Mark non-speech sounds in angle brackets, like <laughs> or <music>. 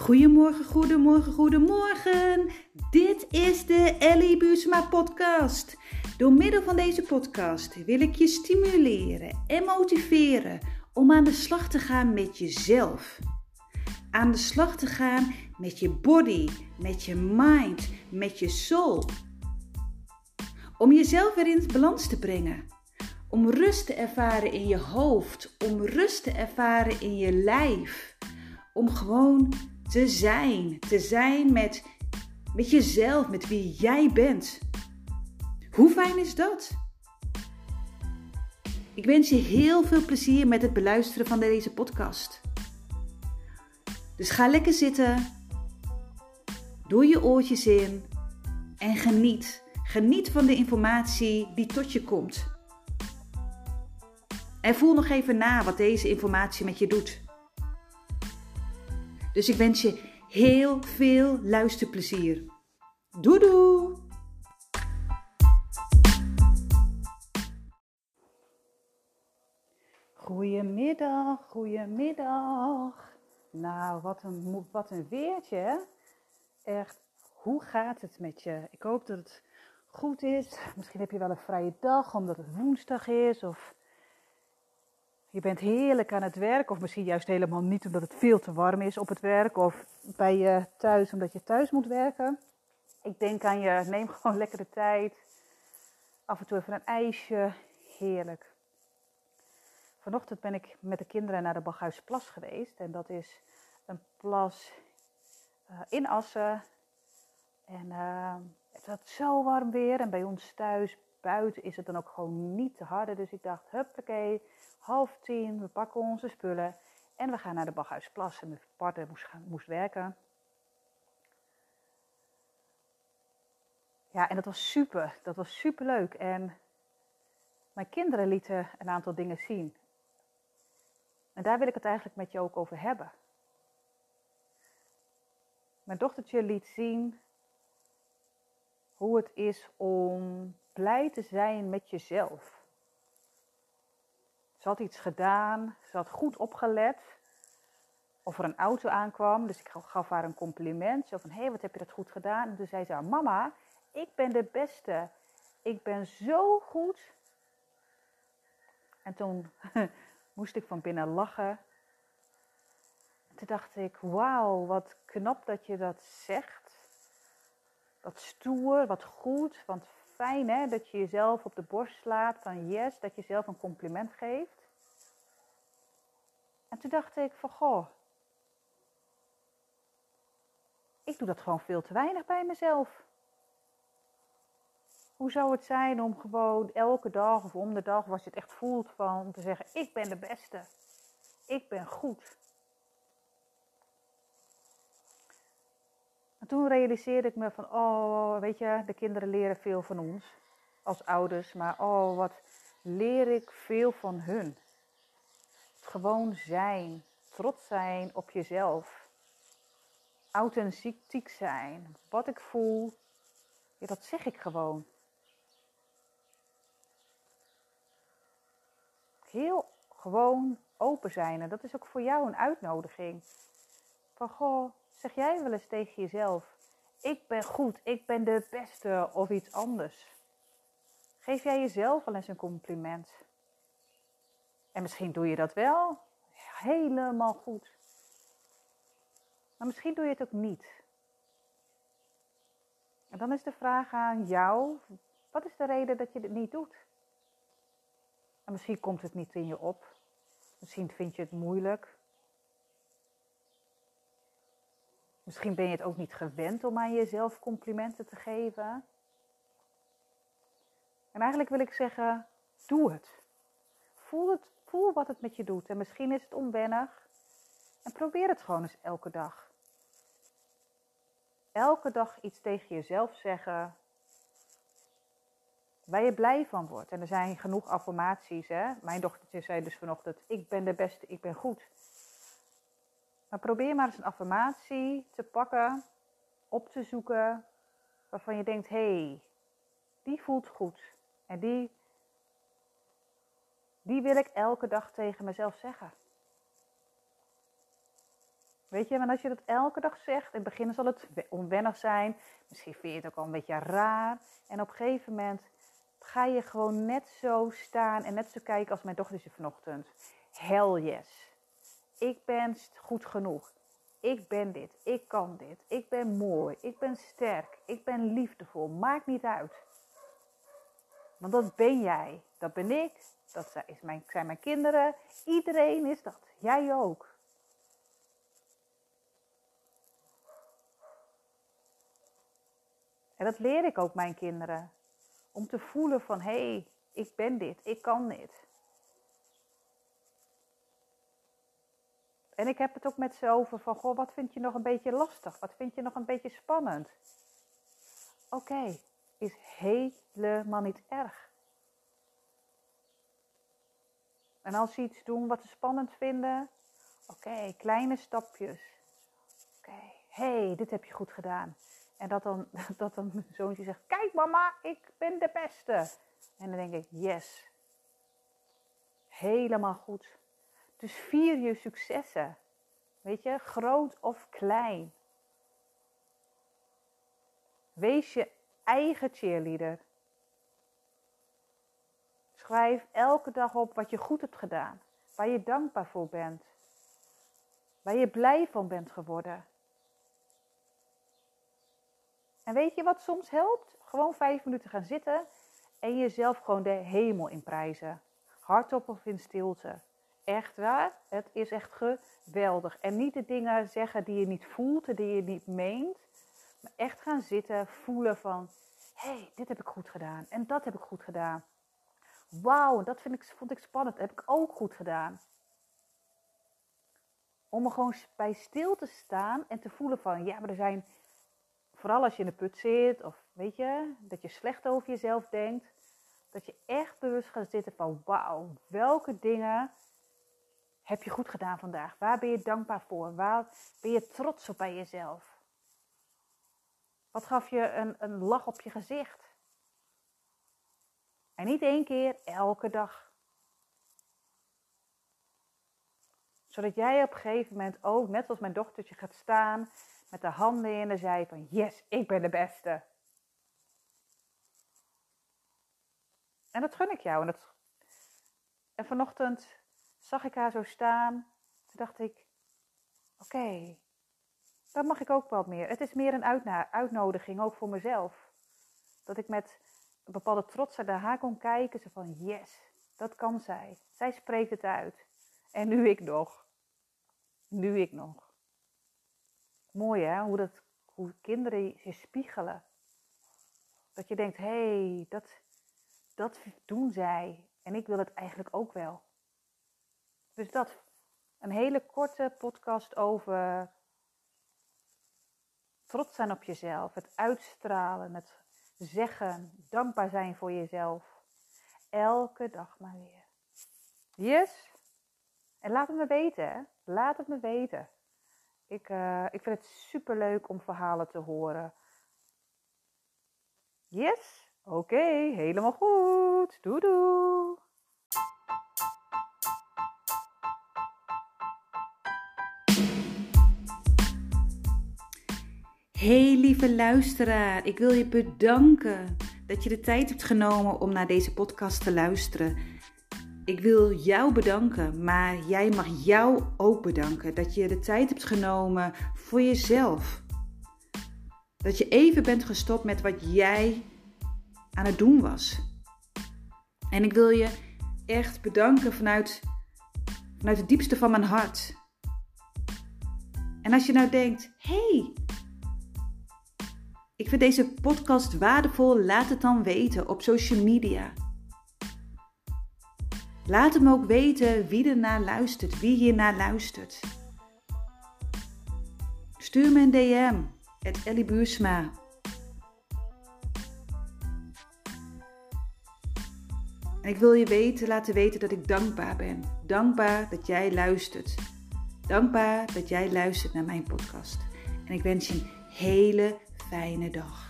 Goedemorgen, goedemorgen, goedemorgen. Dit is de Ellie Buusma podcast. Door middel van deze podcast wil ik je stimuleren en motiveren om aan de slag te gaan met jezelf. Aan de slag te gaan met je body, met je mind, met je soul. Om jezelf weer in balans te brengen. Om rust te ervaren in je hoofd, om rust te ervaren in je lijf. Om gewoon te zijn. Te zijn met, met jezelf, met wie jij bent. Hoe fijn is dat? Ik wens je heel veel plezier met het beluisteren van deze podcast. Dus ga lekker zitten, doe je oortjes in en geniet. Geniet van de informatie die tot je komt. En voel nog even na wat deze informatie met je doet. Dus ik wens je heel veel luisterplezier. Doei doei! Goedemiddag, goedemiddag. Nou, wat een, wat een weertje. Echt, hoe gaat het met je? Ik hoop dat het goed is. Misschien heb je wel een vrije dag omdat het woensdag is. Of je bent heerlijk aan het werk, of misschien juist helemaal niet omdat het veel te warm is op het werk, of bij je thuis omdat je thuis moet werken. Ik denk aan je, neem <laughs> gewoon lekker de tijd. Af en toe even een ijsje, heerlijk. Vanochtend ben ik met de kinderen naar de Baghuisplas geweest. En dat is een plas uh, in Assen. En uh, het had zo warm weer. En bij ons thuis, buiten, is het dan ook gewoon niet te harde. Dus ik dacht, huppakee, half tien, we pakken onze spullen en we gaan naar de Baghuisplas. En mijn partner moest, moest werken. Ja, en dat was super. Dat was super leuk. En mijn kinderen lieten een aantal dingen zien. En daar wil ik het eigenlijk met je ook over hebben. Mijn dochtertje liet zien hoe het is om blij te zijn met jezelf. Ze had iets gedaan, ze had goed opgelet of er een auto aankwam. Dus ik gaf haar een compliment. Zo van, hé, hey, wat heb je dat goed gedaan? En toen zei ze, mama, ik ben de beste. Ik ben zo goed. En toen <laughs> moest ik van binnen lachen. toen dacht ik, wauw, wat knap dat je dat zegt. Wat stoer, wat goed, want fijn hè, dat je jezelf op de borst slaat van yes, dat je jezelf een compliment geeft. En toen dacht ik van goh, ik doe dat gewoon veel te weinig bij mezelf. Hoe zou het zijn om gewoon elke dag of om de dag, als je het echt voelt, van te zeggen: Ik ben de beste. Ik ben goed. Toen realiseerde ik me van, oh, weet je, de kinderen leren veel van ons als ouders, maar oh, wat leer ik veel van hun. Gewoon zijn, trots zijn op jezelf, authentiek zijn, wat ik voel, ja, dat zeg ik gewoon. Heel gewoon open zijn en dat is ook voor jou een uitnodiging. Van goh, Zeg jij wel eens tegen jezelf: Ik ben goed, ik ben de beste of iets anders? Geef jij jezelf wel eens een compliment? En misschien doe je dat wel helemaal goed. Maar misschien doe je het ook niet. En dan is de vraag aan jou: wat is de reden dat je dit niet doet? En misschien komt het niet in je op. Misschien vind je het moeilijk. Misschien ben je het ook niet gewend om aan jezelf complimenten te geven. En eigenlijk wil ik zeggen, doe het. Voel, het. voel wat het met je doet. En misschien is het onwennig. En probeer het gewoon eens elke dag. Elke dag iets tegen jezelf zeggen waar je blij van wordt. En er zijn genoeg affirmaties. Hè? Mijn dochtertje zei dus vanochtend, ik ben de beste, ik ben goed. Maar probeer maar eens een affirmatie te pakken, op te zoeken, waarvan je denkt, hé, hey, die voelt goed. En die, die wil ik elke dag tegen mezelf zeggen. Weet je, want als je dat elke dag zegt, in het begin zal het onwennig zijn. Misschien vind je het ook al een beetje raar. En op een gegeven moment ga je gewoon net zo staan en net zo kijken als mijn dochtertje vanochtend. Hell yes. Ik ben goed genoeg. Ik ben dit. Ik kan dit. Ik ben mooi. Ik ben sterk. Ik ben liefdevol. Maakt niet uit. Want dat ben jij. Dat ben ik. Dat zijn mijn kinderen. Iedereen is dat. Jij ook. En dat leer ik ook mijn kinderen. Om te voelen van, hé, hey, ik ben dit, ik kan dit. En ik heb het ook met ze over van, goh, wat vind je nog een beetje lastig? Wat vind je nog een beetje spannend? Oké, is helemaal niet erg. En als ze iets doen wat ze spannend vinden, oké, kleine stapjes. Oké, hé, hey, dit heb je goed gedaan. En dat dan, <laughs> dat dan mijn zoontje zegt: Kijk, mama, ik ben de beste. En dan denk ik: Yes. Helemaal goed. Dus vier je successen. Weet je, groot of klein. Wees je eigen cheerleader. Schrijf elke dag op wat je goed hebt gedaan. Waar je dankbaar voor bent. Waar je blij van bent geworden. En weet je wat soms helpt? Gewoon vijf minuten gaan zitten en jezelf gewoon de hemel in prijzen. Hardop of in stilte. Echt waar, het is echt geweldig. En niet de dingen zeggen die je niet voelt, die je niet meent. Maar echt gaan zitten, voelen van, hé, hey, dit heb ik goed gedaan. En dat heb ik goed gedaan. Wauw, dat vind ik, vond ik spannend. Dat heb ik ook goed gedaan. Om er gewoon bij stil te staan en te voelen van, ja, maar er zijn vooral als je in de put zit of weet je, dat je slecht over jezelf denkt, dat je echt bewust gaat zitten van wauw, welke dingen heb je goed gedaan vandaag? Waar ben je dankbaar voor? Waar ben je trots op bij jezelf? Wat gaf je een, een lach op je gezicht? En niet één keer, elke dag. Zodat jij op een gegeven moment ook, net als mijn dochtertje, gaat staan met de handen in de zij van yes, ik ben de beste. En dat gun ik jou. En, dat... en vanochtend zag ik haar zo staan. Toen dacht ik, oké, okay, dat mag ik ook wat meer. Het is meer een uitnodiging, ook voor mezelf. Dat ik met een bepaalde trots naar haar kon kijken. Zo van, yes, dat kan zij. Zij spreekt het uit. En nu ik nog. Nu ik nog. Mooi hè, hoe, dat, hoe kinderen je spiegelen. Dat je denkt, hé, hey, dat, dat doen zij. En ik wil het eigenlijk ook wel. Dus dat, een hele korte podcast over trots zijn op jezelf. Het uitstralen, het zeggen, dankbaar zijn voor jezelf. Elke dag maar weer. Yes? En laat het me weten, hè? Laat het me weten. Ik, uh, ik vind het super leuk om verhalen te horen. Yes? Oké, helemaal goed. Doei doei. Hey lieve luisteraar, ik wil je bedanken dat je de tijd hebt genomen om naar deze podcast te luisteren. Ik wil jou bedanken, maar jij mag jou ook bedanken dat je de tijd hebt genomen voor jezelf. Dat je even bent gestopt met wat jij aan het doen was. En ik wil je echt bedanken vanuit, vanuit het diepste van mijn hart. En als je nou denkt, hey, ik vind deze podcast waardevol, laat het dan weten op social media. Laat hem ook weten wie er naar luistert, wie hier naar luistert. Stuur me een DM, het Ellie Buursma. En ik wil je weten, laten weten dat ik dankbaar ben. Dankbaar dat jij luistert. Dankbaar dat jij luistert naar mijn podcast. En ik wens je een hele fijne dag.